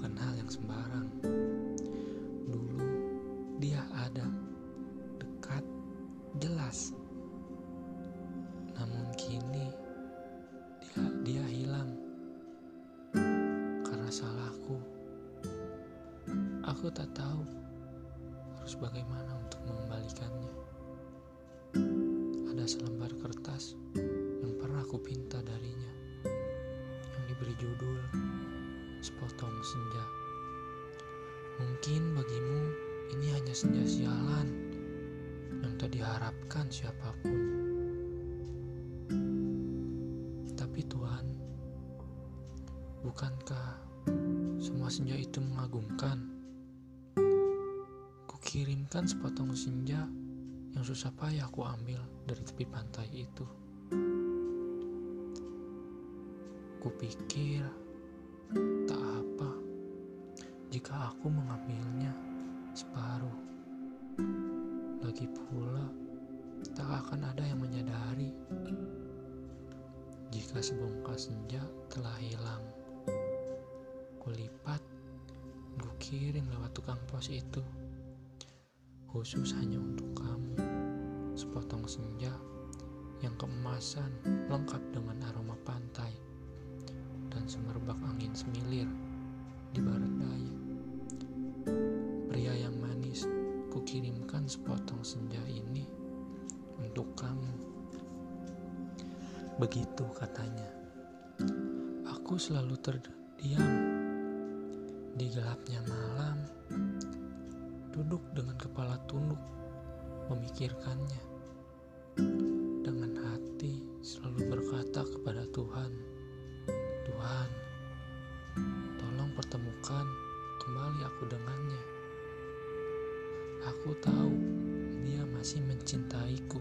bukan hal yang sembarang. Dulu dia ada, dekat, jelas. Namun kini dia, dia hilang karena salahku. Aku tak tahu harus bagaimana untuk mengembalikannya. Ada selembar kertas yang pernah aku pinta darinya. Sepotong Senja. Mungkin bagimu ini hanya senja sialan yang tak diharapkan siapa pun. Tapi Tuhan, bukankah semua senja itu mengagumkan? Kukirimkan sepotong senja yang susah payah aku ambil dari tepi pantai itu. Kupikir tak jika aku mengambilnya separuh. Lagi pula, tak akan ada yang menyadari jika sebongkah senja telah hilang. Kulipat, kirim lewat tukang pos itu, khusus hanya untuk kamu. Sepotong senja yang keemasan lengkap dengan aroma pantai dan semerbak angin semilir di barat kukirimkan sepotong senja ini untuk kamu. Begitu katanya. Aku selalu terdiam di gelapnya malam, duduk dengan kepala tunduk memikirkannya. Dengan hati selalu berkata kepada Tuhan, Tuhan, tolong pertemukan kembali aku dengannya. Aku tahu dia masih mencintaiku.